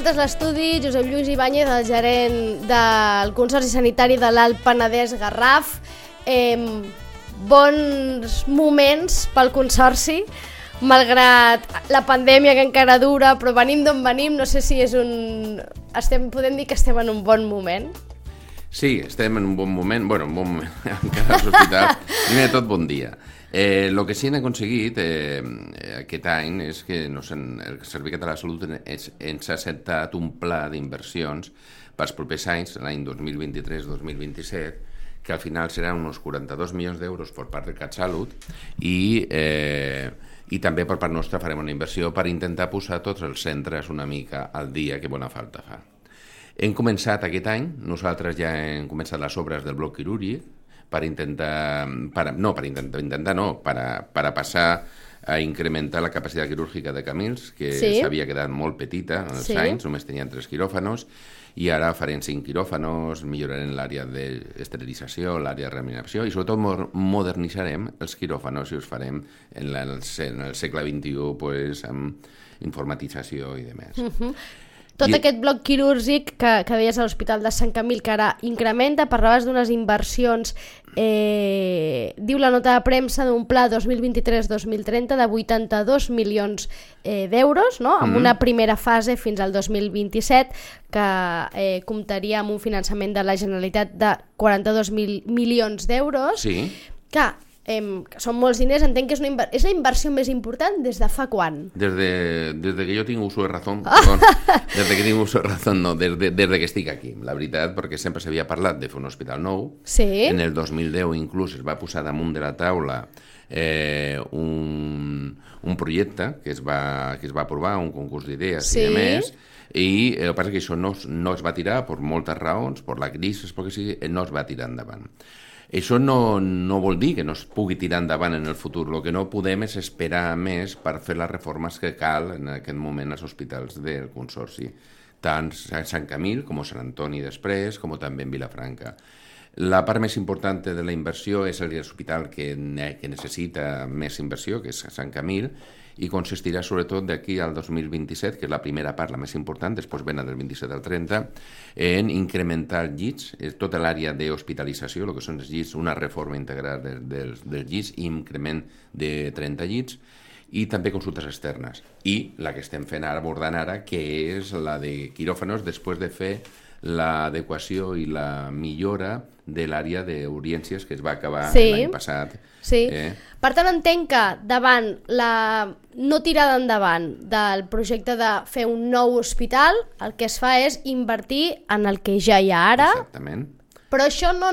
Nosaltres l'estudi Josep Lluís Ibáñez, el gerent del Consorci Sanitari de l'Alt Penedès Garraf. Eh, bons moments pel Consorci, malgrat la pandèmia que encara dura, però venim d'on venim, no sé si és un... Estem, podem dir que estem en un bon moment. Sí, estem en un bon moment, bueno, un bon moment, encara a l'hospital. Primer de tot, bon dia. Eh, que sí que hem aconseguit eh, aquest any és que no sen, el Servei Català de Salut ens, ens ha acceptat un pla d'inversions pels propers anys, l'any 2023-2027, que al final seran uns 42 milions d'euros per part del CatSalut i, eh, i també per part nostra farem una inversió per intentar posar tots els centres una mica al dia que bona falta fa. Hem començat aquest any, nosaltres ja hem començat les obres del bloc quirúrgic, per intentar, para, no, per intentar, intentar no, para, para passar a incrementar la capacitat quirúrgica de Camils, que s'havia sí. quedat molt petita en els sí. anys, només tenien tres quiròfanos, i ara farem cinc quiròfanos, millorarem l'àrea d'esterilització, l'àrea de reanimació, i sobretot modernitzarem els quiròfanos i els farem en, la, en el segle XXI pues, amb informatització i demés. Uh -huh. Tot I... aquest bloc quirúrgic que, que deies a l'Hospital de Sant Camil, que ara incrementa, parlaves d'unes inversions, eh, diu la nota de premsa d'un pla 2023-2030 de 82 milions eh, d'euros, no? amb mm -hmm. una primera fase fins al 2027, que eh, comptaria amb un finançament de la Generalitat de 42 mil milions d'euros, sí. que eh, són molts diners, entenc que és, una és la inversió més important des de fa quan? Des de, des de que jo tinc uso de razón, perdó, des de que tinc uso de razón, no, des de, des de que estic aquí, la veritat, perquè sempre s'havia parlat de fer un hospital nou, sí. en el 2010 inclús es va posar damunt de la taula eh, un, un projecte que es va, que es va aprovar, un concurs d'idees sí. i de més, i eh, el que passa és que això no, no es va tirar per moltes raons, per la crisi, perquè sigui, no es va tirar endavant. Això no, no vol dir que no es pugui tirar endavant en el futur. El que no podem és esperar més per fer les reformes que cal en aquest moment als hospitals del Consorci, tant a Sant Camil com a Sant Antoni després, com també en Vilafranca. La part més important de la inversió és l'hospital que, que necessita més inversió, que és Sant Camil, i consistirà sobretot d'aquí al 2027, que és la primera part, la més important, després venen del 27 al 30, en incrementar llits, tota l'àrea d'hospitalització, el que són els llits, una reforma integral dels, dels, dels llits, increment de 30 llits, i també consultes externes. I la que estem fent ara, abordant ara, que és la de quiròfanos, després de fer l'adequació i la millora de l'àrea d'urgències que es va acabar sí. l'any passat. Sí. Eh? Per tant, entenc que davant la no tirada endavant del projecte de fer un nou hospital, el que es fa és invertir en el que ja hi ha ara. Exactament. Però això no,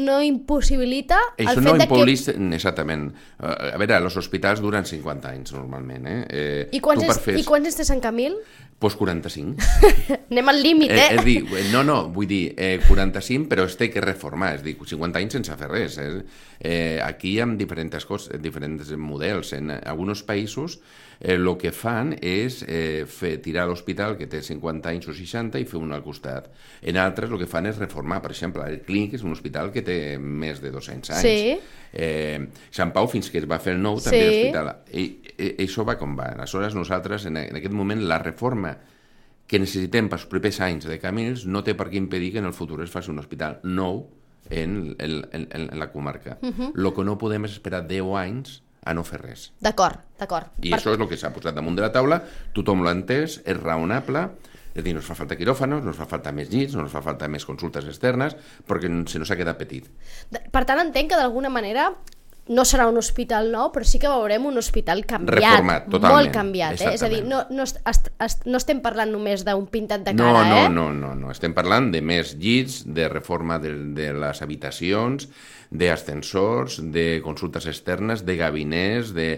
no impossibilita això el no fet impolis... que... Exactament. A veure, els hospitals duren 50 anys normalment. Eh? Eh, I, quants és, fer... I quants és de Sant Camil? Pues 45. Anem al límit, eh? eh? És dir, no, no, vull dir, eh, 45, però es té que reformar, és dir, 50 anys sense fer res. Eh? Eh, aquí hi ha diferents coses, diferents models. En alguns països el eh, que fan és eh, fer, tirar l'hospital que té 50 anys o 60 i fer un al costat. En altres el que fan és reformar, per exemple, el Clínic és un hospital que té més de 200 anys. Sí. Eh, Sant Pau, fins que es va fer el nou, també sí. l'hospital. I, i, això va com va. Aleshores, nosaltres, en, en aquest moment, la reforma que necessitem pels propers anys de Camins no té per què impedir que en el futur es faci un hospital nou en, en, en, en la comarca. Uh -huh. Lo que no podem és esperar 10 anys a no fer res. D'acord, d'acord. I per... això és el que s'ha posat damunt de la taula, tothom l'ha entès, és raonable, és dir, no ens fa falta quiròfanos, no ens fa falta més llits, no ens fa falta més consultes externes, perquè se nos ha quedat petit. Per tant, entenc que d'alguna manera no serà un hospital nou, però sí que veurem un hospital canviat, Reformat, totalment. molt canviat, eh? És a dir, no, no, est, est, no estem parlant només d'un pintat de No, cara, no, eh? no, no, no. Estem parlant de més llits, de reforma de, de les habitacions, d'ascensors, de consultes externes, de gabinets, de...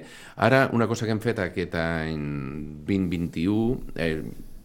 Ara, una cosa que hem fet aquest any 2021, eh,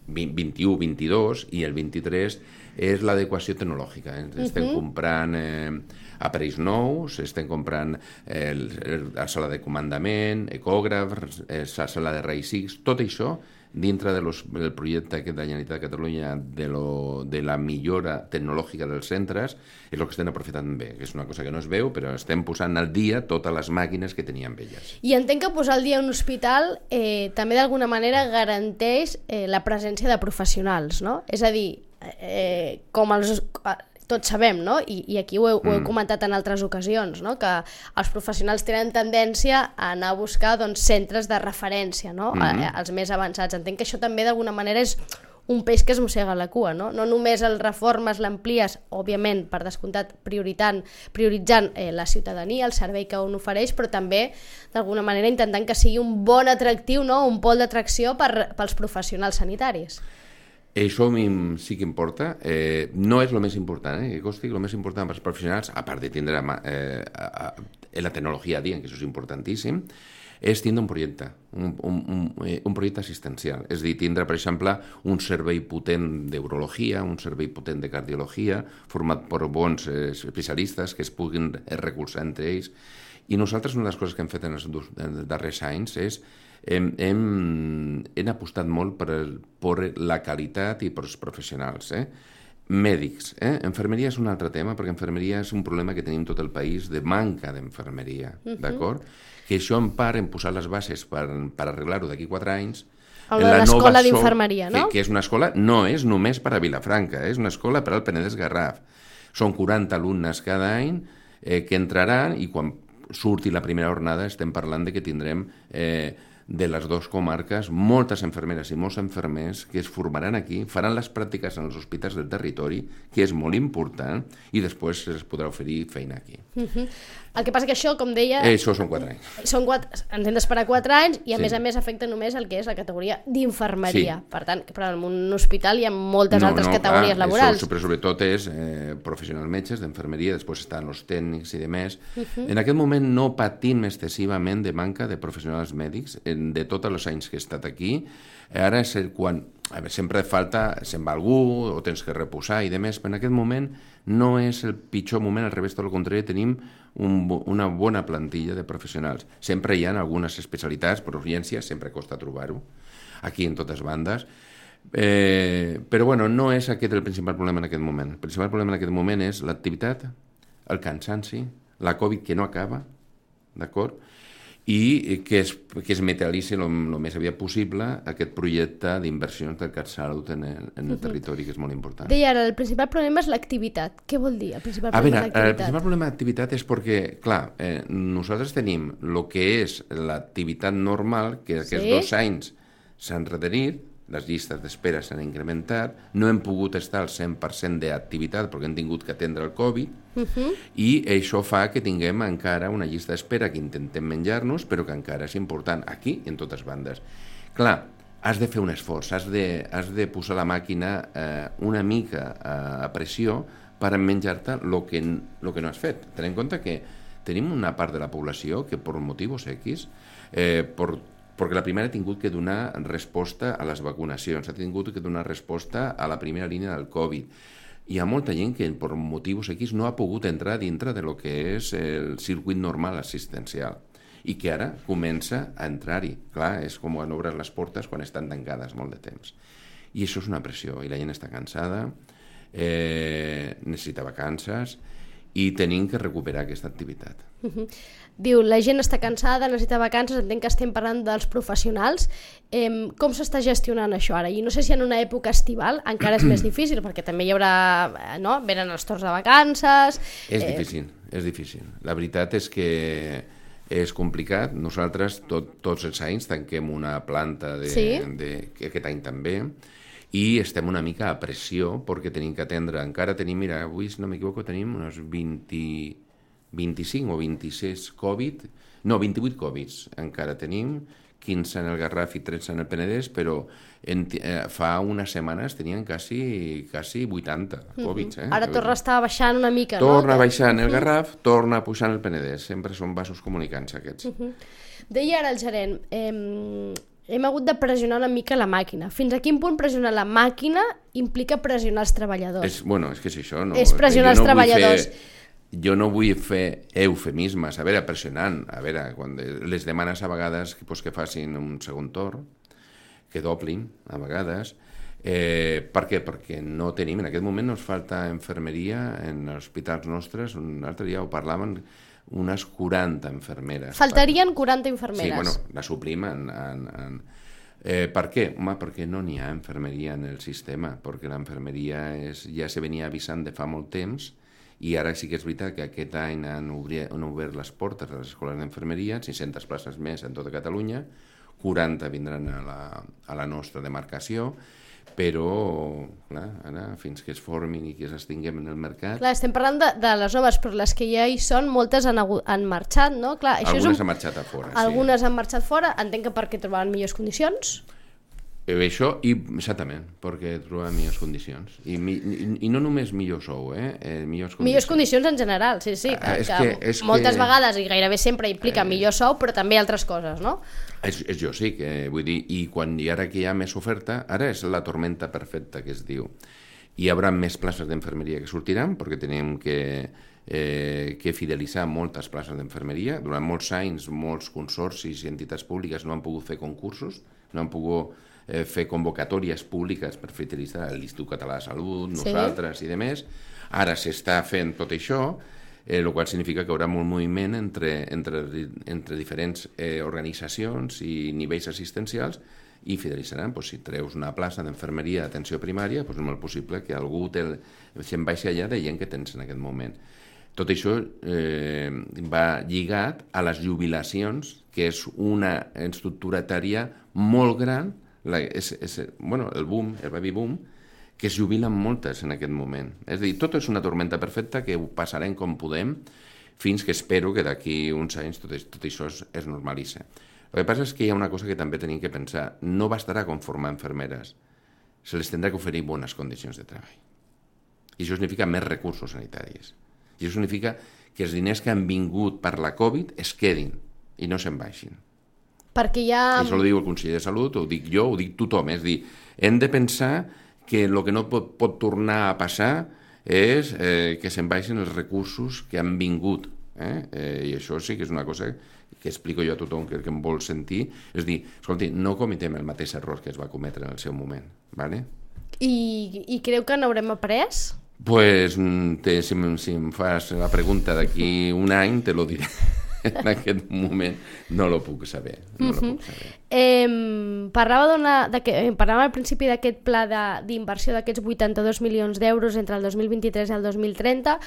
21-22 i el 23 és l'adequació tecnològica. Eh? Estem comprant eh, aparells nous, estem comprant eh, el, el, la sala de comandament, ecògrafs, eh, la sala de raigs X, tot això dintre de los, del projecte que de la Generalitat de Catalunya de, lo, de la millora tecnològica dels centres és el que estem aprofitant bé, que és una cosa que no es veu, però estem posant al dia totes les màquines que teníem velles. I entenc que posar al dia un hospital eh, també d'alguna manera garanteix eh, la presència de professionals, no? És a dir, eh, com els, tots sabem, no? I, i aquí ho he, ho he comentat en altres ocasions, no? que els professionals tenen tendència a anar a buscar doncs, centres de referència, no? Mm -hmm. els més avançats. Entenc que això també d'alguna manera és un peix que es mossega la cua, no? No només el reformes, l'amplies, òbviament, per descomptat, prioritant, prioritzant eh, la ciutadania, el servei que un ofereix, però també, d'alguna manera, intentant que sigui un bon atractiu, no? un pol d'atracció per, pels professionals sanitaris. Això a mi sí que importa. Eh, no és el més important, eh? que costi el més important pels professionals, a part de tindre eh, a, a, la tecnologia a dia, que això és importantíssim, és tindre un projecte, un, un, un, eh, un projecte assistencial. És a dir, tindre, per exemple, un servei potent d'urologia, un servei potent de cardiologia, format per bons eh, especialistes que es puguin recolzar entre ells. I nosaltres una de les coses que hem fet en els, en els darrers anys és hem, hem, hem apostat molt per, el, per la qualitat i per els professionals. Eh? Mèdics. Eh? Enfermeria és un altre tema, perquè enfermeria és un problema que tenim tot el país de manca d'enfermeria, uh -huh. d'acord? Que això en part hem posat les bases per, per arreglar-ho d'aquí quatre anys, l'escola d'infermeria, no? Que, que és una escola, no és només per a Vilafranca, és una escola per al Penedès Garraf. Són 40 alumnes cada any eh, que entraran i quan surti la primera jornada estem parlant de que tindrem eh, de les dues comarques moltes enfermeres i molts enfermers que es formaran aquí, faran les pràctiques en els hospitals del territori, que és molt important, i després es podrà oferir feina aquí. Uh -huh. El que passa que això, com deia... Eh, això són quatre anys. Són quatre, ens hem d'esperar quatre anys i a Sí. més a més afecta només el que és la categoria d'infermeria. Sí. Per tant, però en un hospital hi ha moltes altres categories clar, laborals. Això, però sobretot és eh, professionals metges d'enfermeria, després estan els tècnics i demés. Uh. -huh. En aquest moment no patim excessivament de manca de professionals mèdics en, de tots els anys que he estat aquí. Ara és el quan a veure, sempre falta, se'n va algú o tens que reposar i demés, però en aquest moment no és el pitjor moment, al revés, tot el contrari, tenim un, una bona plantilla de professionals. Sempre hi ha algunes especialitats, per urgència, sempre costa trobar-ho, aquí en totes bandes, Eh, però bueno, no és aquest el principal problema en aquest moment. El principal problema en aquest moment és l'activitat, el cansanci, la Covid que no acaba, d'acord? I que es, que es materialitzi el, el més aviat possible aquest projecte d'inversions del CatSalut en el, en el territori, que és molt important. Deia ara, el principal problema és l'activitat. Què vol dir el principal A problema veure, el d'activitat? principal problema d'activitat és perquè, clar, eh, nosaltres tenim el que és l'activitat normal, que aquests Sí. dos anys s'han retenit, les llistes d'espera s'han incrementat, no hem pogut estar al 100% d'activitat perquè hem tingut que atendre el Covid, Uh -huh. i això fa que tinguem encara una llista d'espera que intentem menjar-nos, però que encara és important, aquí i en totes bandes. Clar, has de fer un esforç, has de, has de posar la màquina eh, una mica eh, a pressió per menjar-te el que, lo que no has fet. Ten en compte que tenim una part de la població que per motius X, eh, per, perquè la primera ha tingut que donar resposta a les vacunacions, ha tingut que donar resposta a la primera línia del Covid, hi ha molta gent que per motius X no ha pogut entrar dintre de lo que és el circuit normal assistencial i que ara comença a entrar-hi. Clar, és com quan obres les portes quan estan tancades molt de temps. I això és una pressió, i la gent està cansada, eh, necessita vacances, i tenim que recuperar aquesta activitat. Diu, la gent està cansada, necessita vacances, entenc que estem parlant dels professionals. Eh, com s'està gestionant això ara? I no sé si en una època estival encara és més difícil, perquè també hi haurà, eh, no?, venen els torns de vacances... És difícil, és difícil. La veritat és que és complicat. Nosaltres tot, tots els anys tanquem una planta de, Sí? de, que aquest any també i estem una mica a pressió perquè tenim que atendre. Encara tenim, mira, avui, si no m'equivoco, tenim unes 20, 25 o 26 Covid, no, 28 Covids encara tenim, 15 en el Garraf i 13 en el Penedès, però en, eh, fa unes setmanes tenien quasi, quasi 80 Covids. Eh? Ara torna a estar baixant una mica, Torna no? a baixar en el Garraf, torna a pujar el Penedès. Sempre són vasos comunicants aquests. Deia ara el gerent, eh, hem hagut de pressionar una mica la màquina. Fins a quin punt pressionar la màquina implica pressionar els treballadors? És, bueno, és que és això, no? És pressionar Jo els vull treballadors. Fer, jo no vull fer eufemismes, a veure, pressionant, a veure, quan les demanes a vegades pues, que facin un segon torn, que doblin, a vegades, eh, per què? Perquè no tenim, en aquest moment ens falta infermeria en els hospitals nostres, un altre dia ho parlaven, unes 40 infermeres. Faltarien 40 Sí, infermeres. bueno, la suplim en... en, en eh, per què? Home, perquè no n'hi ha infermeria en el sistema, perquè l'infermeria és, ja se venia avisant de fa molt temps i ara sí que és veritat que aquest any han, obri, han obert les portes de les escoles d'infermeria, 600 places més en tota Catalunya, 40 vindran a la, a la nostra demarcació, però clar, ara fins que es formin i que s'estinguem en el mercat, Clar, estem parlant de, de les noves, però les que ja hi són, moltes han, han marxat, no? Clar, això algunes és un... han marxat a fora. Algunes han marxat fora, entenc que perquè trobaven millors condicions. Eh, Això, i exactament, perquè trobem millors condicions. I, mi, i, i no només millor sou, eh? eh millors condicions. Millors condicions en general, sí, sí. Ah, Que, és que, que- és moltes que- vegades, i gairebé sempre, implica millor sou, però també altres coses, no? És, és jo sí, que vull dir, i quan i ara que hi ha més oferta, ara és la tormenta perfecta que es diu. Hi haurà més places d'infermeria que sortiran, perquè tenim que, eh, que fidelitzar moltes places d'infermeria. Durant molts anys, molts consorcis i entitats públiques no han pogut fer concursos, no han pogut eh, fer convocatòries públiques per fidelitzar l'Institut Català de Salut, Sí. nosaltres i de més. Ara s'està fent tot això, eh, el qual significa que hi haurà molt moviment entre, entre, entre diferents eh, organitzacions i nivells assistencials i fidelitzaran, doncs, si treus una plaça d'infermeria d'atenció primària, doncs és molt possible que algú te, se'n baixi allà de gent que tens en aquest moment. Tot això eh, va lligat a les jubilacions, que és una estructura etària molt gran, la, és, és, bueno, el boom, el baby boom, que es jubilen moltes en aquest moment. És a dir, tot és una tormenta perfecta que ho passarem com podem fins que espero que d'aquí uns anys tot, tot això es, es normalitza. El que passa és que hi ha una cosa que també tenim que pensar. No bastarà conformar infermeres. Se les tindrà que oferir bones condicions de treball. I això significa més recursos sanitaris. I això significa que els diners que han vingut per la Covid es quedin i no se'n baixin. Perquè hi ha... Això ho diu el conseller de Salut, ho dic jo, ho dic tothom. És dir, hem de pensar que el que no pot, pot tornar a passar és eh, que se'n baixin els recursos que han vingut. Eh? Eh, I això sí que és una cosa que explico jo a tothom que, que em vol sentir. És dir, escolti, no cometem el mateix error que es va cometre en el seu moment. ¿vale? I, I creu que n'haurem après? Pues, mm, te, si, si em fas la pregunta d'aquí un any, te lo diré. en aquest moment no lo puc saber. No lo puc saber. Eh, parlava, de que, eh, parlava al principi d'aquest pla d'inversió d'aquests 82 milions d'euros entre el 2023 i el 2030.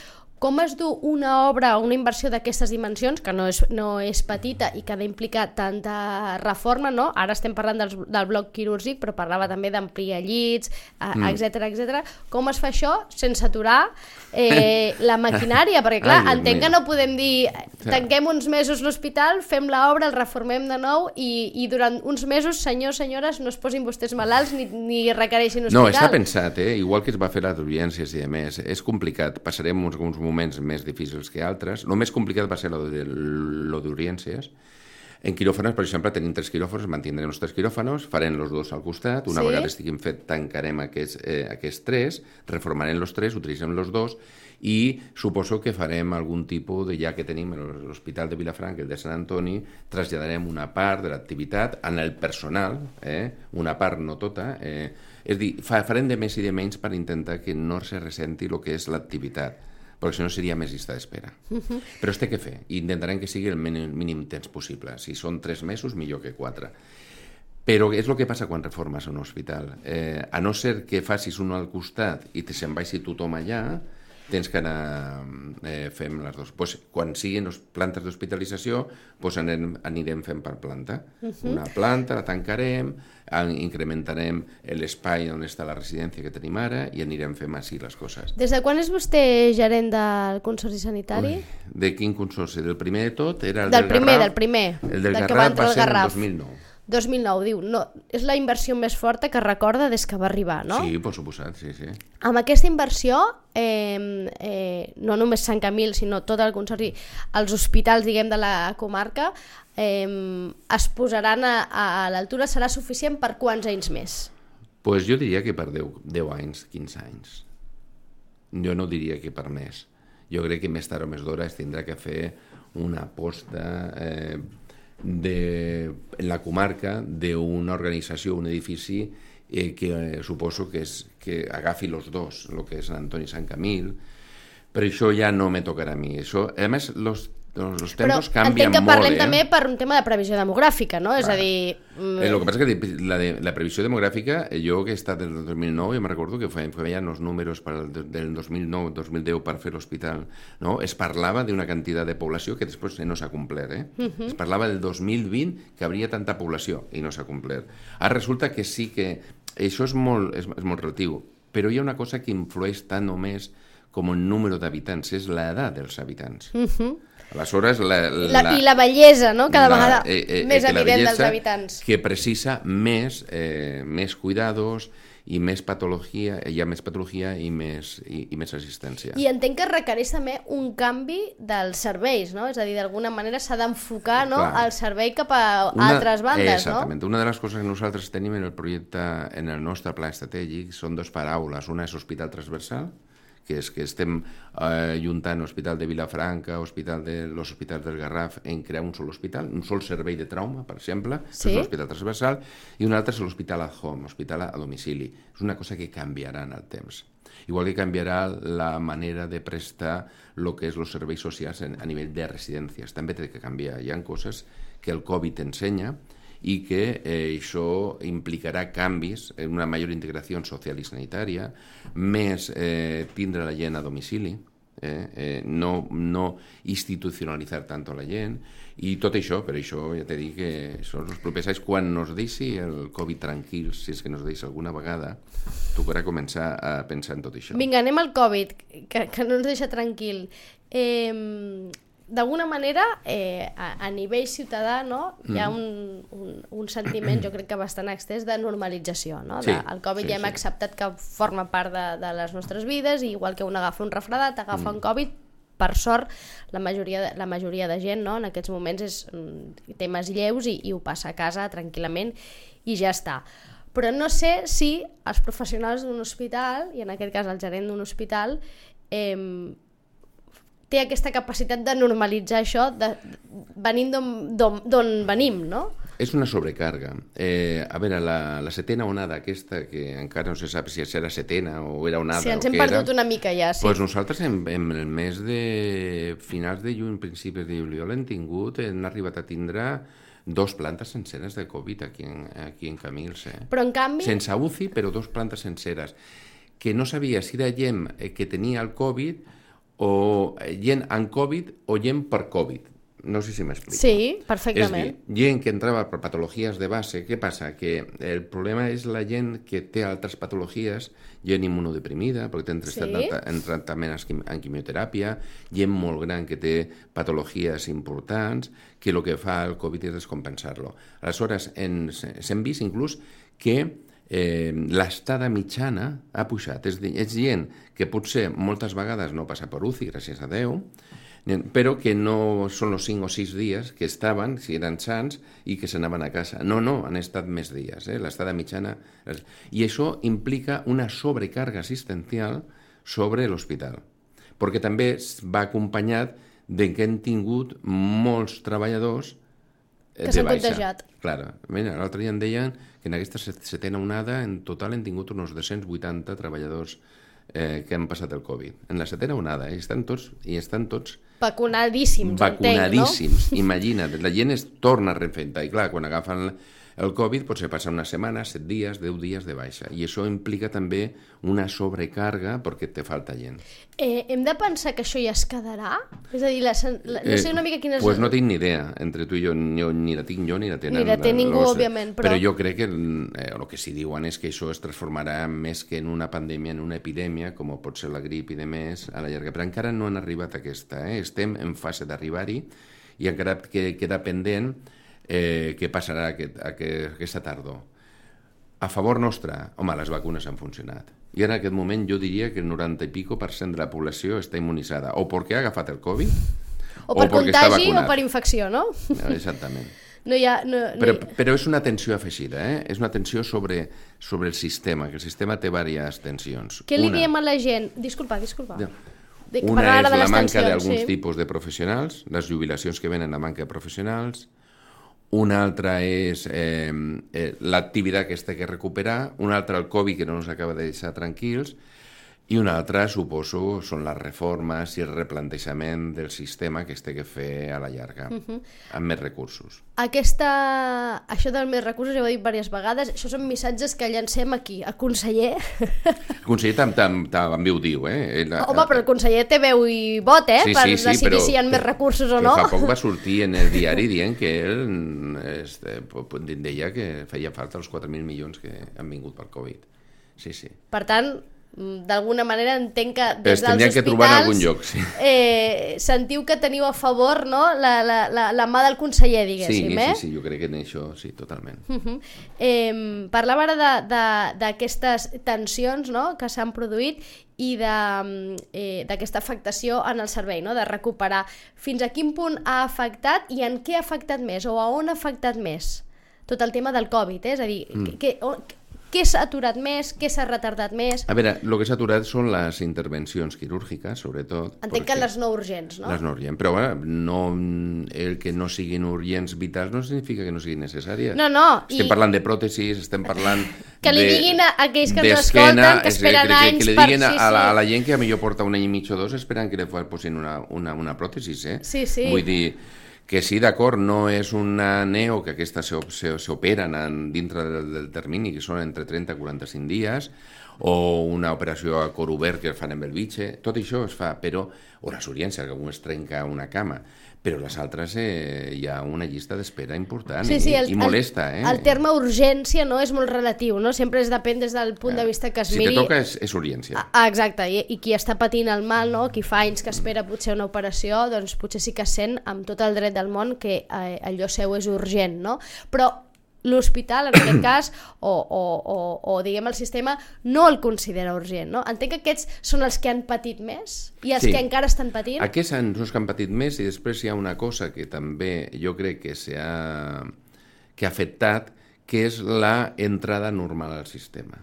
Com es du una obra o una inversió d'aquestes dimensions, que no és, no és petita i que ha d'implicar tanta reforma, no? Ara estem parlant dels, del bloc quirúrgic, però parlava també d'ampliar llits, mm. etc etc. Com es fa això sense aturar eh, la maquinària? Perquè, clar, Ai, entenc que no podem dir tanquem uns mesos l'hospital, fem l'obra, el reformem de nou i, i durant uns mesos, senyors, senyores, no es posin vostès malalts ni, ni requereixin hospital. No, està pensat, eh? igual que es va fer les urgències i a més. És complicat, passarem uns, uns moments més difícils que altres. El més complicat va ser lo d'urgències. En quiròfanos, per exemple, tenim tres quiròfans, mantindrem els tres quiròfanos, farem els dos al costat, una Sí. vegada estiguin fet tancarem aquests, eh, aquests tres, reformarem els tres, utilitzem els dos, i suposo que farem algun tipus de, ja que tenim l'Hospital de Vilafranca, el de Sant Antoni, traslladarem una part de l'activitat en el personal, eh? una part, no tota, eh? és a dir, fa, farem de més i de menys per intentar que no se ressenti el que és l'activitat perquè si no seria més llista d'espera. Uh -huh. Però es té que fer, i intentarem que sigui el mínim, mínim temps possible. Si són tres mesos, millor que quatre. Però és el que passa quan reformes un hospital. Eh, a no ser que facis un al costat i te se'n vagi tothom allà, tens que anar eh, fent les dues. Pues, quan siguin les plantes d'hospitalització, pues anirem, anirem fent per planta. Uh -huh. Una planta la tancarem, en- incrementarem l'espai on està la residència que tenim ara i anirem fent així les coses. Des de quan és vostè gerent del Consorci Sanitari? Ui, de quin consorci? Del primer de tot era el Del del, primer, Garraf. del primer, El del del Garraf va ser el 2009. 2009, diu. No, és la inversió més forta que recorda des que va arribar, no? Sí, per suposat, sí, sí. Amb aquesta inversió, eh, eh, no només Sant Camil, sinó tot el consorci, els hospitals, diguem, de la comarca, eh, es posaran a, a, l'altura, serà suficient per quants anys més? pues jo diria que per 10, 10 anys, 15 anys. Jo no diria que per més. Jo crec que més tard o més d'hora es tindrà que fer una aposta eh, de, en la comarca d'una organització, un edifici eh, que eh, suposo que, és, que agafi los dos, el que és Sant Antoni i Sant Camil, però això ja no me tocarà a mi. Això, a més, los, los, los Però tempos canvien entenc que molt, parlem eh? també per un tema de previsió demogràfica, no? És a Clar. dir... mm, Eh, lo que pasa es que la, de, la previsión demográfica, eh, yo que he estat del 2009, yo me recuerdo que fue, feien els números per el, de- del 2009-2010 per fer l'hospital, no? es parlava d'una quantitat de població que després no s'ha complert. Eh? Uh -huh. Es parlava del 2020 que hauria tanta població i no s'ha complert. Ara resulta que sí que això és molt, és, és molt relatiu, però hi ha una cosa que influeix tant o més com el número d'habitants, és l'edat dels habitants. Uh -huh. Aleshores, la, la, I la bellesa, no? Cada vegada eh, més que la evident dels habitants. Que precisa més, eh, més cuidados i més patologia, hi ha més patologia i més, i, i més assistència. I entenc que requereix també un canvi dels serveis, no? És a dir, d'alguna manera s'ha d'enfocar no? Clar. el servei cap a altres bandes, no? Exactament. Una de les coses que nosaltres tenim en el projecte, en el nostre pla estratègic, són dues paraules. Una és hospital transversal, que és que estem eh, juntant Hospital de Vilafranca, Hospital de los Hospitals del Garraf, en crear un sol hospital, un sol servei de trauma, per exemple, Sí. és l'hospital transversal, i un altre és l'hospital at home, hospital a domicili. És una cosa que canviarà en el temps. Igual que canviarà la manera de prestar el que és els serveis socials en, a nivell de residències. També té que canviar. Hi ha coses que el Covid ensenya i que eh, això implicarà canvis en una major integració social i sanitària, més eh, tindre la gent a domicili, eh, eh, no, no institucionalitzar tant la gent, i tot això, per això ja t'he dit que són els propers anys, quan nos deixi el Covid tranquil, si és que nos deixa alguna vegada, tocarà començar a pensar en tot això. Vinga, anem al Covid, que, que no ens deixa tranquil. Eh, D'alguna manera, eh, a, a nivell ciutadà, no, hi ha un, un, un sentiment, jo crec que bastant extès, de normalització. No? Sí, de, el Covid sí, ja hem sí. acceptat que forma part de, de les nostres vides, i igual que un agafa un refredat, agafa un Covid, per sort, la majoria, la majoria de gent no, en aquests moments és mm, temes lleus i, i ho passa a casa tranquil·lament i ja està. Però no sé si els professionals d'un hospital, i en aquest cas el gerent d'un hospital, eh, té aquesta capacitat de normalitzar això de, venint d'on- venim, no? És una sobrecarga. Eh, a veure, la, la setena onada aquesta, que encara no se sap si serà setena o era onada Si ens hem perdut era, una mica ja, sí. pues nosaltres en, en el mes de finals de juny, principis de juliol hem tingut, hem arribat a tindre dos plantes senceres de Covid aquí en, aquí en Camils. Eh? Però en canvi, Sense UCI, però dos plantes senceres. Que no sabia si era gent eh, que tenia el Covid o eh, gent amb Covid o gent per Covid. No sé si m'explico. sí, És perfectament. dir, gent que entrava per patologies de base, què passa? Que el problema és la gent que té altres patologies, gent immunodeprimida, perquè té Sí. sí. en tractament en quimioteràpia, gent molt gran que té patologies importants, que el que fa el Covid és descompensar-lo. Aleshores, ens- s'hem vist inclús que eh, l'estada mitjana ha pujat. És, dir, és gent que potser moltes vegades no passa per UCI, gràcies a Déu, però que no són els 5 o 6 dies que estaven, si eren sants, i que s'anaven a casa. No, no, han estat més dies, eh? l'estada mitjana... I això implica una sobrecàrrega assistencial sobre l'hospital, perquè també va acompanyat de que hem tingut molts treballadors eh, Que s'han contagiat. Mira, l'altre dia em deien que en aquesta set- setena onada en total hem tingut uns 280 treballadors eh, que han passat el Covid. En la setena onada, eh? estan tots, i estan tots Vacunadíssims, entenc, no? vacunadíssims. Imagina't, la gent es torna a reinfectar. I clar, quan agafen El Covid potser passa una setmana, set dies, deu dies de baixa. I això implica també una sobrecàrrega perquè te falta gent. Eh, hem de pensar que això ja es quedarà? És a dir, la, la, no sé una mica quina és... Eh, pues no tinc ni idea, entre tu i jo, ni, ni la tinc jo ni la tenen. Ni la té ningú, los- òbviament, però- Però jo crec que eh, el que sí diuen és que això es transformarà més que en una pandèmia, en una epidèmia, com pot ser la grip i de més, a la llarga. Però encara no han arribat a aquesta, eh? estem en fase d'arribar-hi i encara que, queda pendent eh, què passarà aquest, aquest, aquesta tardor. A favor nostre, home, les vacunes han funcionat. I en aquest moment jo diria que el 90 i pico per cent de la població està immunitzada, o perquè ha agafat el Covid, O per perquè està contagi o per infecció, no? Exactament. No hi ha... No, no Però, però és una tensió afegida, eh? És una tensió sobre, sobre el sistema, que el sistema té diverses tensions. Què li Una- diem a la gent? Disculpa, disculpa. Ja. Dic, Una és la manca d'alguns sí. tipus de professionals, les jubilacions que venen la manca de professionals, una altra és eh, eh, l'activitat que es té que recuperar, una altra el Covid que no ens acaba de deixar tranquils, i una altra, suposo, són les reformes i el replantejament del sistema que es té que fer a la llarga, amb més recursos. Aquesta... Això dels més recursos, ja ho he dit diverses vegades, això són missatges que llancem aquí, a conseller. El conseller tam, tam, també ho diu, eh? Ell, Home, però el conseller té veu i vot, eh? Sí, per sí, sí, decidir però, si hi ha més recursos o no. fa poc va sortir en el diari dient que ell este, po- deia que feia falta els 4.000 milions que han vingut pel Covid. Sí, sí. Per tant, d'alguna manera entenc que des Es dels tindrien que trobar en hospitals, algun lloc, sí. eh, sentiu que teniu a favor no? la, la, la, la mà del conseller, Sí, diguéssim, sí, eh? sí, jo crec que en això sí, totalment. Uh -huh. eh, parlava ara d'aquestes tensions no? que s'han produït i mm, eh, d'aquesta afectació en el servei, no? de recuperar. Fins a quin punt ha afectat i en què ha afectat més o a on ha afectat més tot el tema del Covid? Eh? És a dir, mm. què, on, què s'ha aturat més, què s'ha retardat més? A veure, el que s'ha aturat són les intervencions quirúrgiques, sobretot. Entenc que les no urgents, no? Les no urgents, però bueno, no, el que no siguin urgents vitals no significa que no siguin necessàries. No, no, Estem i- parlant de pròtesis, estem parlant Que li de- diguin a aquells que ens escolten que esperen que, anys que, li per- diguin a, sí, a, la, a la gent que a millor porta un any i mig o dos esperant que li posin una, una, una pròtesis, eh? Sí, sí. Vull dir que sí, d'acord, no és una neo, que s'o- s'operen en- dintre del, del termini, que són entre 30 i 45 dies, o una operació a cor obert que fan amb el bitxe, tot això es fa, però, o les urgències, que algú es trenca una cama, però les altres eh, hi ha una llista d'espera important Sí, sí, el, i molesta, eh? el, el terme urgència no és molt relatiu, no? Sempre es depèn des del punt de vista que es si miri... te toca és, és urgència. Ah, exacte, I, i qui està patint el mal, no? qui fa anys que espera potser una operació, doncs potser sí que sent amb tot el dret del món que eh, allò seu és urgent, no? Però l'hospital, en aquest cas, o, o, o, o diguem el sistema, no el considera urgent, no? Entenc que aquests són els que han patit més i els Sí. que encara estan patint. Aquests són els que han patit més i després hi ha una cosa que també jo crec que s'ha que ha afectat, que és la entrada normal al sistema.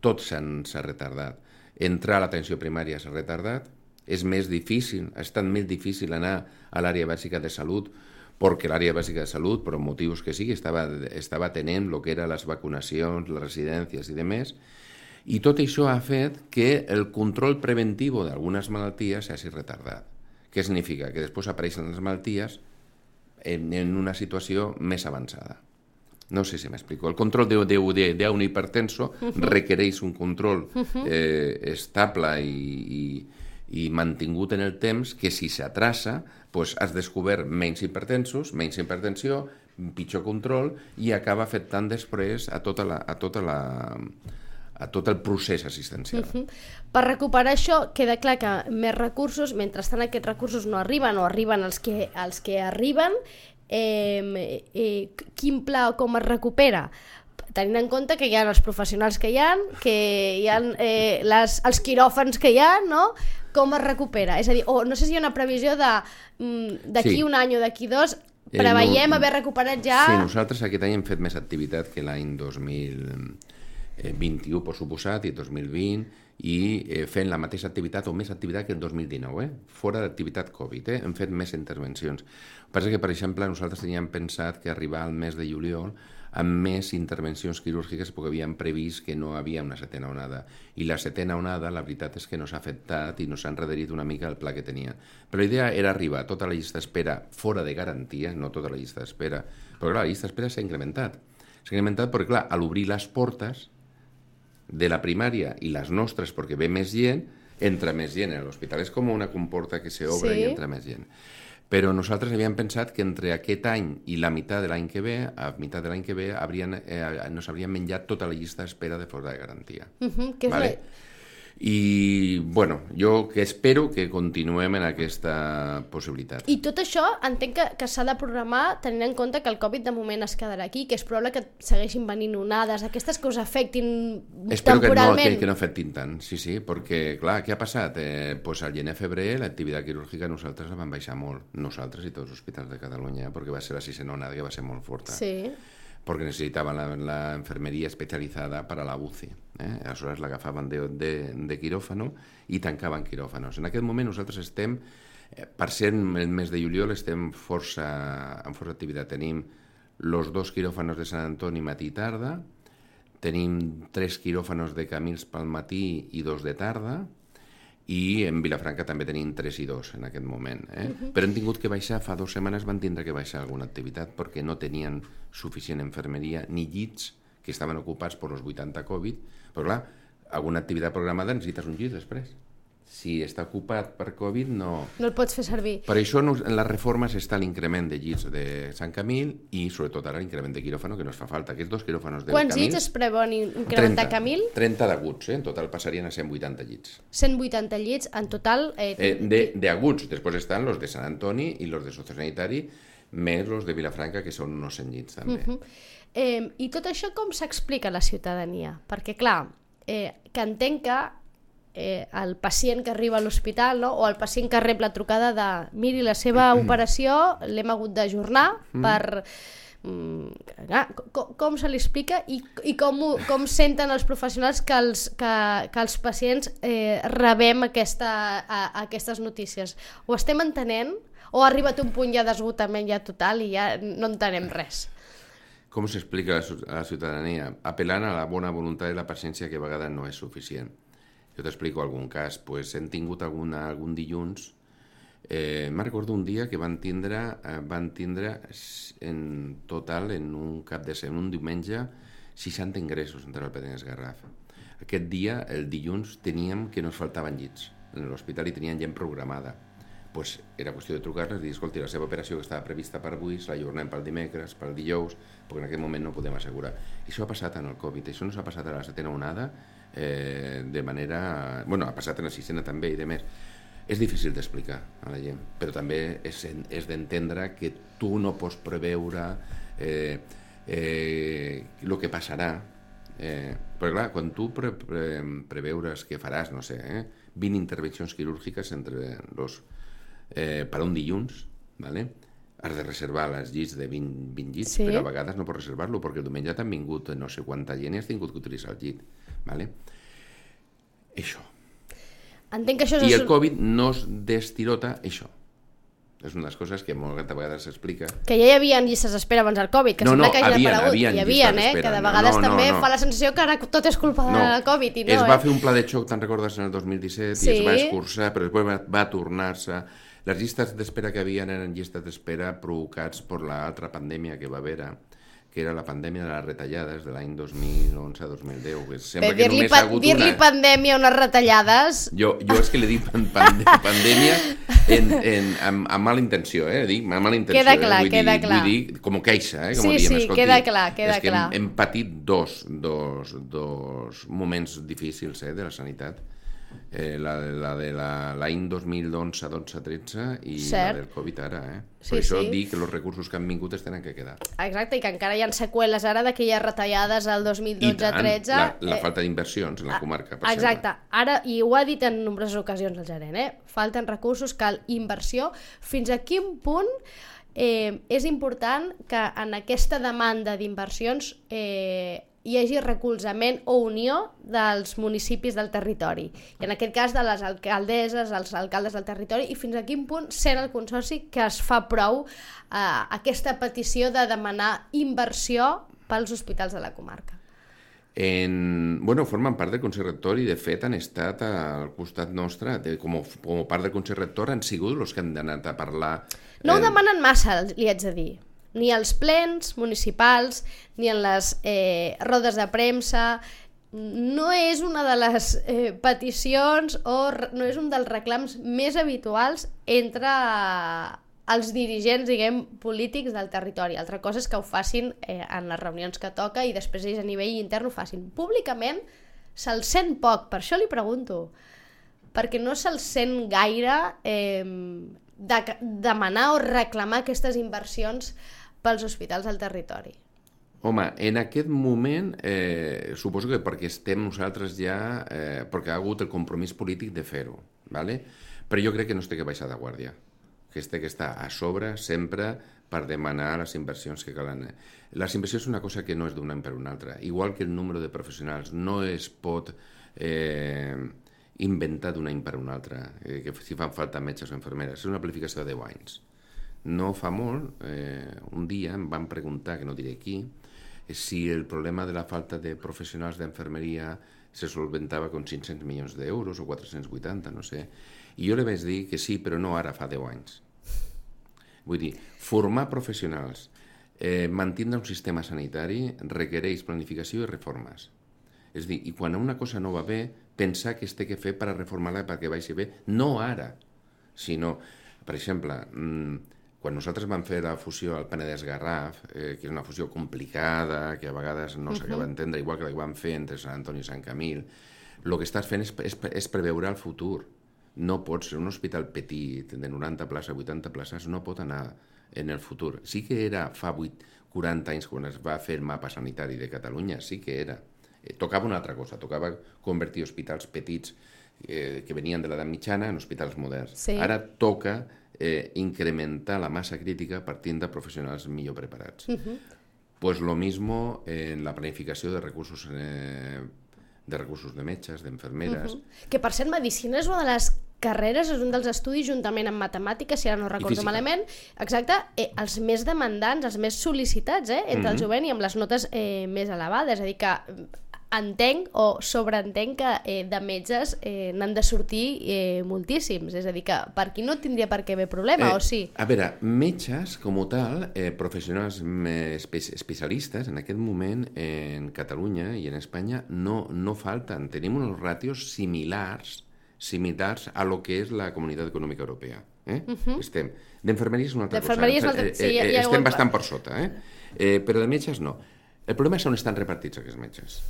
Tot s'ha retardat. Entrar a l'atenció primària s'ha retardat, és més difícil, ha estat més difícil anar a l'àrea bàsica de salut perquè l'àrea bàsica de salut, per motius que sigui, estava, estava tenent el que eren les vacunacions, les residències i demés, i tot això ha fet que el control preventiu d'algunes malalties s'hagi retardat. Què significa? Que després apareixen les malalties en, en una situació més avançada. No sé si m'explico. El control d'un de, de, un hipertenso requereix un control eh, estable i, i, i mantingut en el temps que si s'atrasa pues, has descobert menys hipertensos, menys hipertensió, pitjor control i acaba afectant després a tota la, a tota la, a tot el procés assistencial. Uh -huh. Per recuperar això, queda clar que més recursos, mentrestant aquests recursos no arriben o arriben els que, els que arriben, eh, eh, quin pla o com es recupera? tenint en compte que hi ha els professionals que hi ha, que hi ha eh, les, els quiròfans que hi ha, no? Com es recupera? És a dir, o no sé si hi ha una previsió de mm, d'aquí Sí. un any o d'aquí dos, Eh, preveiem no- haver recuperat ja... Sí, nosaltres aquest any hem fet més activitat que l'any 2021, per suposat, i 2020, i eh, fent la mateixa activitat o més activitat que el 2019, eh? fora d'activitat Covid, eh? hem fet més intervencions. El que passa que, per exemple, nosaltres teníem pensat que arribar al mes de juliol amb més intervencions quirúrgiques perquè havíem previst que no havia una setena onada. I la setena onada, la veritat és que no s'ha afectat i no s'ha enrederit una mica el pla que tenia. Però la idea era arribar a tota la llista d'espera fora de garantia, no tota la llista d'espera, però clar, la llista d'espera s'ha incrementat. s'ha incrementat perquè, clar, a l'obrir les portes de la primària i les nostres, perquè ve més gent, entra més gent. L'hospital és com una comporta que s'obre Sí. i entra més gent. Però nosaltres havíem pensat que entre aquest any i la meitat de l'any que ve, a meitat de l'any que ve, haurien, eh, nos hauríem menjat tota la llista d'espera de fora de garantia. Uh -huh, que és Vale. I, bueno, jo que espero que continuem en aquesta possibilitat. I tot això entenc que, que s'ha de programar tenint en compte que el Covid de moment es quedarà aquí, que és probable que segueixin venint onades, aquestes que us afectin Espero que no, temporalment. que, que no afectin tant, sí, sí, perquè, clar, què ha passat? Eh, pues al gener-febrer l'activitat quirúrgica nosaltres la vam baixar molt, nosaltres i tots els hospitals de Catalunya, perquè va ser la sisena onada que va ser molt forta. Sí. Porque necesitaban la, la enfermería especializada para la UCI. Eh? Aleshores l'agafaven de, de, de quiròfano i tancaven quiròfanos. En aquest moment nosaltres estem, eh, per ser el mes de juliol, estem força, amb força activitat. Tenim los dos quiròfanos de Sant Antoni matí i tarda, tenim tres quiròfanos de Camils pel matí i dos de tarda, i en Vilafranca també tenim 3 i 2 en aquest moment. Eh? Uh -huh. Però hem tingut que baixar, fa dues setmanes van tindre que baixar alguna activitat perquè no tenien suficient enfermeria ni llits que estaven ocupats per los 80 Covid. Però clar, alguna activitat programada necessites un llit després. Si està ocupat per Covid, no... No el pots fer servir. Per això en les reformes està l'increment de llits de Sant Camil i sobretot ara l'increment de quiròfano que no es fa falta. Aquests dos quiròfanos de Quants Camil... llits es preveuen incrementar Camil? 30 d'aguts, eh? en total passarien a 180 llits. 180 llits en total. Eh, Eh, de, de aguts, després estan los de Sant Antoni i los de sociosanitari, més los de Vilafranca, que són unos 100 llits també. Uh -huh. Eh, I tot això com s'explica a la ciutadania? Perquè, clar, eh, que entenc que eh, el pacient que arriba a l'hospital no? o el pacient que rep la trucada de miri, la seva operació l'hem hagut d'ajornar per... Mm, clar, com, com se li explica i, i com, ho, com senten els professionals que els, que, que els pacients eh, rebem aquesta, a, a aquestes notícies? Ho estem entenent? O ha arribat un punt ja d'esgotament ja total i ja no entenem res? Com s'explica a la ciu- a la ciutadania? Apel·lant a la bona voluntat i la paciència que a vegades no és suficient. Jo t'explico algun cas. Pues hem tingut alguna, algun dilluns Eh, me'n recordo un dia que van tindre, eh, van tindre en total, en un cap de setmana, un diumenge, 60 ingressos entre el Pedregues Garraf. Aquest dia, el dilluns, teníem que nos faltaven llits. En l'hospital i tenien gent programada. pues era qüestió de trucar-les i dir, escolti, la seva operació que estava prevista per avui la ajornem pel dimecres, pel dijous, perquè en aquest moment no podem assegurar. I això ha passat en el Covid, això no s'ha passat a la setena onada eh, de manera... Bueno, ha passat en la sisena també i de més. És difícil d'explicar a la gent, però també és, és d'entendre que tu no pots preveure eh, eh, el que passarà. Eh, però clar, quan tu pre, pre, preveures que faràs, no sé, eh, 20 intervencions quirúrgiques entre los, eh, per un dilluns, ¿vale? has de reservar les llits de 20, 20 llits, Sí. però a vegades no pots reservar-lo perquè el diumenge t'han vingut no sé quanta gent i has tingut que utilitzar el llit. ¿Vale? Això. Entenc que això I és... el Covid no es destirota això. És una de les coses que moltes vegades s'explica. Que ja hi havia llistes d'espera abans del Covid, que No, sembla no, que hagi havien, aparegut. havien Hi havia, eh? Que de No, vegades no, no, també no. fa la sensació que ara tot és culpa de la Covid i no, es va eh? fer un pla de xoc, te'n recordes, en el 2017, Sí. i es va escurçar, però després va, va tornar-se. Les llistes d'espera que havien eren llistes d'espera provocats per l'altra pandèmia que va haver, que era la pandèmia de les retallades de l'any 2011-2010. Que sembla Bé, que dir-li només ha hagut dir una... pandèmia a unes retallades... Jo, jo és que li dic pan, pan, pandèmia en, en, amb, amb mala intenció, eh? Dic, amb mala intenció. Queda clar, eh? vull queda dir, clar. Vull dir, com queixa, eh? Com Sí, diem, sí, escolti, queda clar, queda és que clar. Hem, hem patit dos, dos, dos moments difícils eh, de la sanitat. Eh, la, la de la- l'any 2011, 12, 13 i Cert. la del Covid ara, eh? Sí, per això sí. dic que els recursos que han vingut es tenen que quedar. Exacte, i que encara hi ha seqüeles ara d'aquelles retallades al I 2012-13. la, la eh, falta d'inversions en la comarca, per Exacte, ara, i ho ha dit en nombroses ocasions el gerent, eh? falten recursos, cal inversió. Fins a quin punt eh, és important que en aquesta demanda d'inversions eh, hi hagi recolzament o unió dels municipis del territori. I en aquest cas de les alcaldesses, els alcaldes del territori, i fins a quin punt sent el Consorci que es fa prou eh, aquesta petició de demanar inversió pels hospitals de la comarca. En, bueno, formen part del Consell Rector i, de fet, han estat al costat nostre, de, com, a- com a part del Consell Rector, han sigut els que han anat a parlar... No ho eh, demanen massa, li haig de dir. Ni als plens municipals, ni en les eh, rodes de premsa, no és una de les eh, peticions o no és un dels reclams més habituals entre els dirigents, diguem, polítics del territori. Altra cosa és que ho facin eh, en les reunions que toca i després ells a nivell intern ho facin. Públicament se'l sent poc, per això li pregunto. Perquè no se'l sent gaire eh, de, demanar o reclamar aquestes inversions pels hospitals del territori. Home, en aquest moment, eh, suposo que perquè estem nosaltres ja, eh, perquè ha hagut el compromís polític de fer-ho, ¿vale? però jo crec que no es té que baixar de guàrdia que es té que estar a sobre sempre per demanar les inversions que calen. Les inversions és una cosa que no és d'un any per un altre. Igual que el número de professionals no es pot eh, inventar d'un any per un altre, eh, que si fan falta metges o infermeres. És una planificació de 10 anys. No fa molt, eh, un dia em van preguntar, que no diré qui, eh, si el problema de la falta de professionals d'enfermeria se solventava con 500 milions d'euros o 480, no sé. I jo li vaig dir que sí, però no ara, fa 10 anys. Vull dir, formar professionals, eh, mantindre un sistema sanitari requereix planificació i reformes. És dir, i quan una cosa no va bé, pensar que es té que fer per a reformar-la perquè vagi bé, no ara, sinó, per exemple, mmm, quan nosaltres vam fer la fusió al Penedès-Garraf, eh, que és una fusió complicada, que a vegades no s'acaba uh -huh. d'entendre, igual que la que vam fer entre Sant Antoni i Sant Camil, el que estàs fent és, és, és preveure el futur no pot ser un hospital petit de 90 places, 80 places, no pot anar en el futur. Sí que era fa 8, 40 anys quan es va fer el mapa sanitari de Catalunya, sí que era. Eh, tocava una altra cosa, tocava convertir hospitals petits eh, que venien de l'edat mitjana en hospitals moderns. Sí. Ara toca eh, incrementar la massa crítica partint de professionals millor preparats. Uh -huh. Pues lo mismo en la planificació de recursos eh, de recursos de metges, d'enfermeres... Uh -huh. Que per cert, medicina és una de les carreres, és un dels estudis juntament amb matemàtiques, si ara no recordo malament, exacte, eh, els més demandants, els més sol·licitats, eh, entre mm -hmm. el jovent i amb les notes eh, més elevades, és a dir que entenc o sobreentenc que eh, de metges eh, n'han de sortir eh, moltíssims, és a dir que per aquí no tindria per què haver problema, eh, o sí? A veure, metges com tal, eh, professionals espe especialistes, en aquest moment en Catalunya i en Espanya no, no falten. Tenim uns ràtios similars similars a lo que és la Comunitat Econòmica Europea. Eh? Uh -huh. Estem. D'enfermeria és una altra cosa. És una altra... Sí, ja, ja estem bastant per sota, eh? eh? Però de metges no. El problema és on estan repartits aquests metges.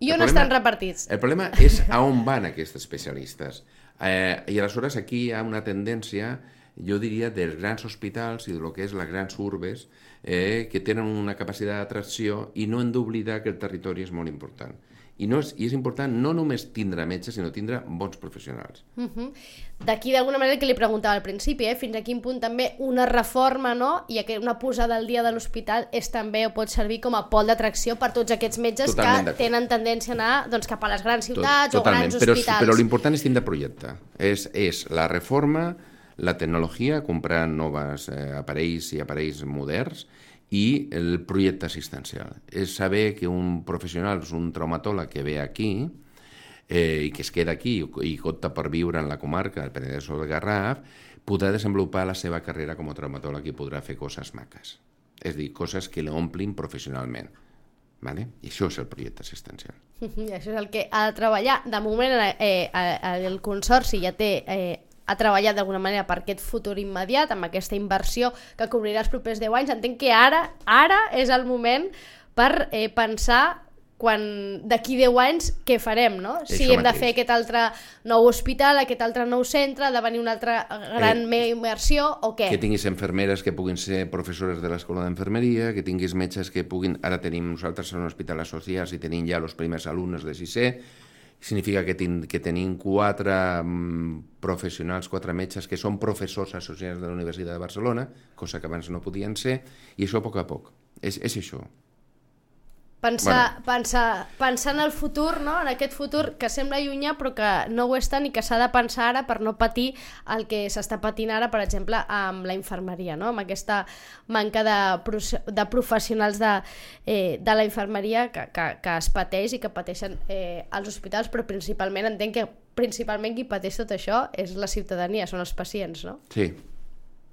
I on estan repartits? El problema és a on van aquests especialistes. Eh, I aleshores aquí hi ha una tendència, jo diria, dels grans hospitals i de lo que és les grans urbes, eh, que tenen una capacitat d'atracció i no hem d'oblidar que el territori és molt important. I, no és, I és important no només tindre metges, sinó tindre bons professionals. Uh -huh. D'aquí, d'alguna manera, que li preguntava al principi, eh? fins a quin punt també una reforma no? i una posada al dia de l'hospital és també o pot servir com a pol d'atracció per tots aquests metges Totalment que tenen tendència a anar doncs, cap a les grans ciutats Tot, o grans però, hospitals. Però l'important és tindre projecte. És, és la reforma, la tecnologia, comprar noves eh, aparells i aparells moderns, i el projecte assistencial. És saber que un professional, un traumatòleg que ve aquí eh, i que es queda aquí i, compta per viure en la comarca del Penedès o del Garraf, podrà desenvolupar la seva carrera com a traumatòleg i podrà fer coses maques. És dir, coses que l'omplin professionalment. Vale? I això és el projecte assistencial. I això és el que ha de treballar. De moment, eh, el Consorci ja té eh, ha treballat d'alguna manera per aquest futur immediat, amb aquesta inversió que cobrirà els propers 10 anys. Entenc que ara ara és el moment per eh, pensar quan d'aquí 10 anys què farem, no? Si Això hem mateix. de fer aquest altre nou hospital, aquest altre nou centre, de venir una altra gran eh, immersió o què? Que tinguis enfermeres que puguin ser professores de l'escola d'enfermeria, que tinguis metges que puguin... Ara tenim nosaltres en un hospital associat i tenim ja els primers alumnes de sisè, significa que, ten, que tenim quatre mm, professionals, quatre metges que són professors associats de la Universitat de Barcelona, cosa que abans no podien ser, i això a poc a poc. És, és això. Pensar, bueno. pensar, pensar en el futur, no? en aquest futur que sembla llunyà però que no ho és tant i que s'ha de pensar ara per no patir el que s'està patint ara, per exemple, amb la infermeria, no? amb aquesta manca de, de professionals de, eh, de la infermeria que, que, que es pateix i que pateixen eh, als hospitals, però principalment entenc que principalment qui pateix tot això és la ciutadania, són els pacients, no? Sí,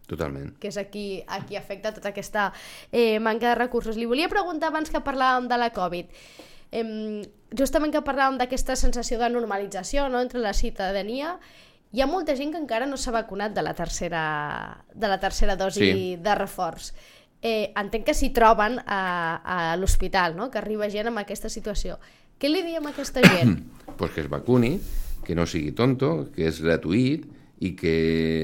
Totalment. que és aquí, aquí afecta tota aquesta eh, manca de recursos. Li volia preguntar abans que parlàvem de la Covid, eh, justament que parlàvem d'aquesta sensació de normalització no?, entre la ciutadania, hi ha molta gent que encara no s'ha vacunat de la tercera, de la tercera dosi Sí. de reforç. Eh, entenc que s'hi troben a, a l'hospital, no? que arriba gent amb aquesta situació. Què li diem a aquesta gent? pues que es vacuni, que no sigui tonto, que és gratuït i que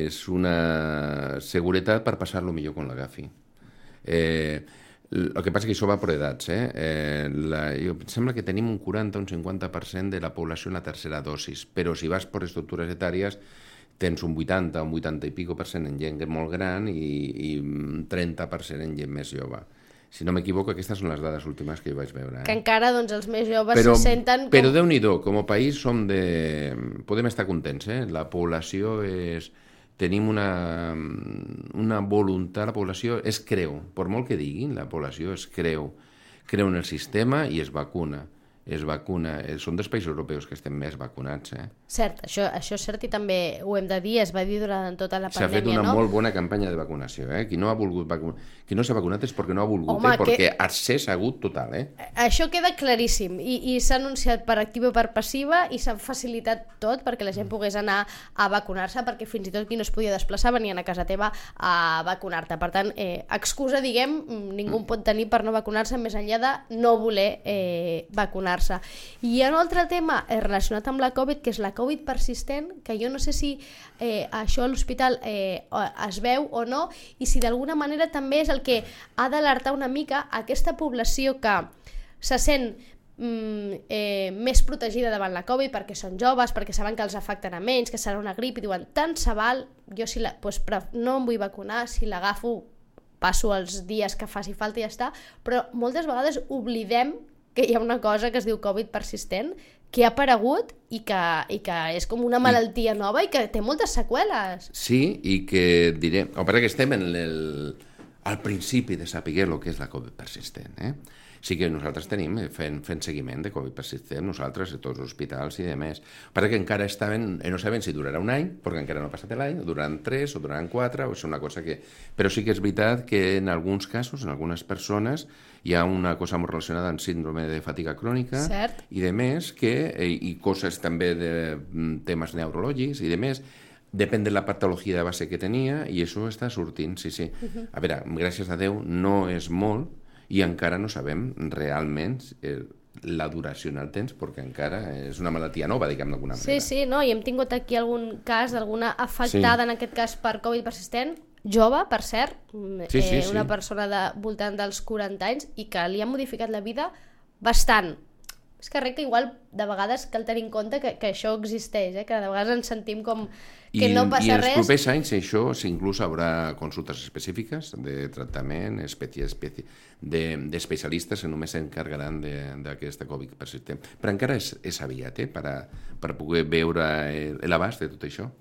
és una seguretat per passar-lo millor quan l'agafi. Eh, el que passa que això va per edats. Eh? Eh, la, jo, em sembla que tenim un 40 o un 50% de la població en la tercera dosis, però si vas per estructures etàries tens un 80 o un 80 i pico per cent en gent molt gran i, i un 30% en gent més jove. Si no m'equivoco, aquestes són les dades últimes que jo vaig veure. Eh? que encara doncs, els més joves però, se senten com... Però Déu-n'hi-do, com a país som de... podem estar contents, eh? La població és... Tenim una, una voluntat, la població es creu, per molt que diguin, la població es creu, creu en el sistema i es vacuna es vacuna. Eh, Són dels països europeus que estem més vacunats. Eh? Cert, això, això és cert i també ho hem de dir, es va dir durant tota la S'ha fet pandèmia, una no? molt bona campanya de vacunació. Eh? Qui no ha volgut vacunar, qui no s'ha vacunat és perquè no ha volgut, Home, eh? perquè que- accés ha hagut total. Eh? Això queda claríssim i, i s'ha anunciat per activa i per passiva i s'ha facilitat tot perquè la gent pogués anar a vacunar-se perquè fins i tot qui no es podia desplaçar venien a casa teva a vacunar-te. Per tant, eh, excusa, diguem, mm, ningú en pot tenir per no vacunar-se més enllà de no voler eh, vacunar-se. I hi ha un altre tema eh, relacionat amb la Covid, que és la Covid persistent, que jo no sé si eh, això a l'hospital eh, es veu o no, i si d'alguna manera també és el que ha d'alertar una mica aquesta població que se sent mm, eh, més protegida davant la Covid perquè són joves, perquè saben que els afecten a menys, que serà una grip i diuen tant se val, jo si la, pref- no em vull vacunar, si l'agafo passo els dies que faci falta i ja està, però moltes vegades oblidem que hi ha una cosa que es diu Covid persistent que ha aparegut i que, i que és com una malaltia nova i que té moltes seqüeles. Sí, i que diré... El que passa que estem en el, al principi de saber el que és la Covid persistent. Eh? Sí que nosaltres tenim eh, fent, fent seguiment de Covid persistent, nosaltres, a tots els hospitals i demés. Perquè encara estaven, eh, no saben si durarà un any, perquè encara no ha passat l'any, o duraran tres, o duraran quatre, o és una cosa que... Però sí que és veritat que en alguns casos, en algunes persones, hi ha una cosa molt relacionada amb síndrome de fatiga crònica Cert. i de més que, eh, i coses també de mm, temes neurològics i de més, depèn de la patologia de base que tenia i això està sortint, sí, sí. A veure, gràcies a Déu no és molt i encara no sabem realment eh, la duració en el temps perquè encara és una malaltia nova, diguem d'alguna Sí, manera. sí, no? i hem tingut aquí algun cas d'alguna afectada, Sí. en aquest cas per Covid persistent, jove, per cert, mm, Sí, sí, eh, sí. una persona de voltant dels 40 anys i que li ha modificat la vida bastant. És que crec que igual de vegades cal tenir en compte que, que això existeix, eh? que de vegades ens sentim com que I, no I passa els res. propers anys això inclús haurà consultes específiques de tractament especi, especi, de- d'especialistes que només s'encarregaran de- d'aquesta Covid persistent. Però encara és, és aviat eh, per, a, per poder veure el- l'abast de tot això.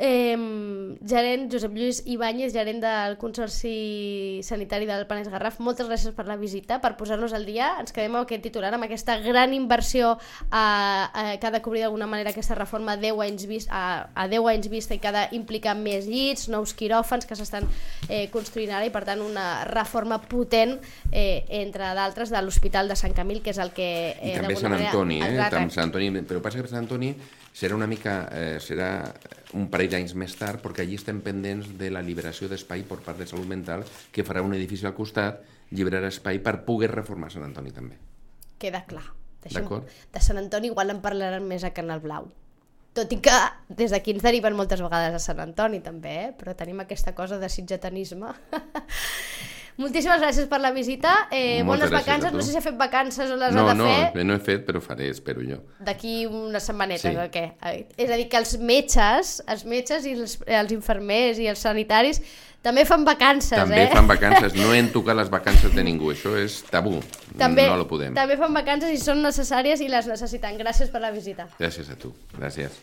Eh, gerent Josep Lluís Ibáñez, gerent del Consorci Sanitari del Penedès Garraf, moltes gràcies per la visita, per posar-nos al dia. Ens quedem amb aquest titular, amb aquesta gran inversió eh, eh, que ha de cobrir d'alguna manera aquesta reforma a 10 anys, vist, a, a 10 anys vista i que ha d'implicar més llits, nous quiròfans que s'estan eh, construint ara i per tant una reforma potent, eh, entre d'altres, de l'Hospital de Sant Camil, que és el que... I Eh, també d'alguna Sant manera, Antoni, eh? exacte. Tam, Sant Antoni, però passa que Sant Antoni serà una mica, eh, serà un parell d'anys més tard, perquè allí estem pendents de la liberació d'espai per part de Salut Mental, que farà un edifici al costat, lliberarà espai per poder reformar Sant Antoni també. queda clar. D'acord. de Sant Antoni igual en parlaran més a Canal Blau. Tot i que des d'aquí ens deriven moltes vegades a Sant Antoni també, eh? però tenim aquesta cosa de sitgetanisme. Moltíssimes gràcies per la visita. Eh, Moltes bones vacances. No sé si ha fet vacances o les No, ha de no, fer no he fet, però faré, espero jo. d'aquí unes setmanetes Sí. o què? Eh, És a dir, que els metges, els metges i els, els infermers i els sanitaris també fan vacances, També eh? fan vacances, no hem tocat les vacances de ningú, això és tabú, també, no lo podem. també fan vacances i són necessàries i les necessiten. Gràcies per la visita. Gràcies a tu, gràcies.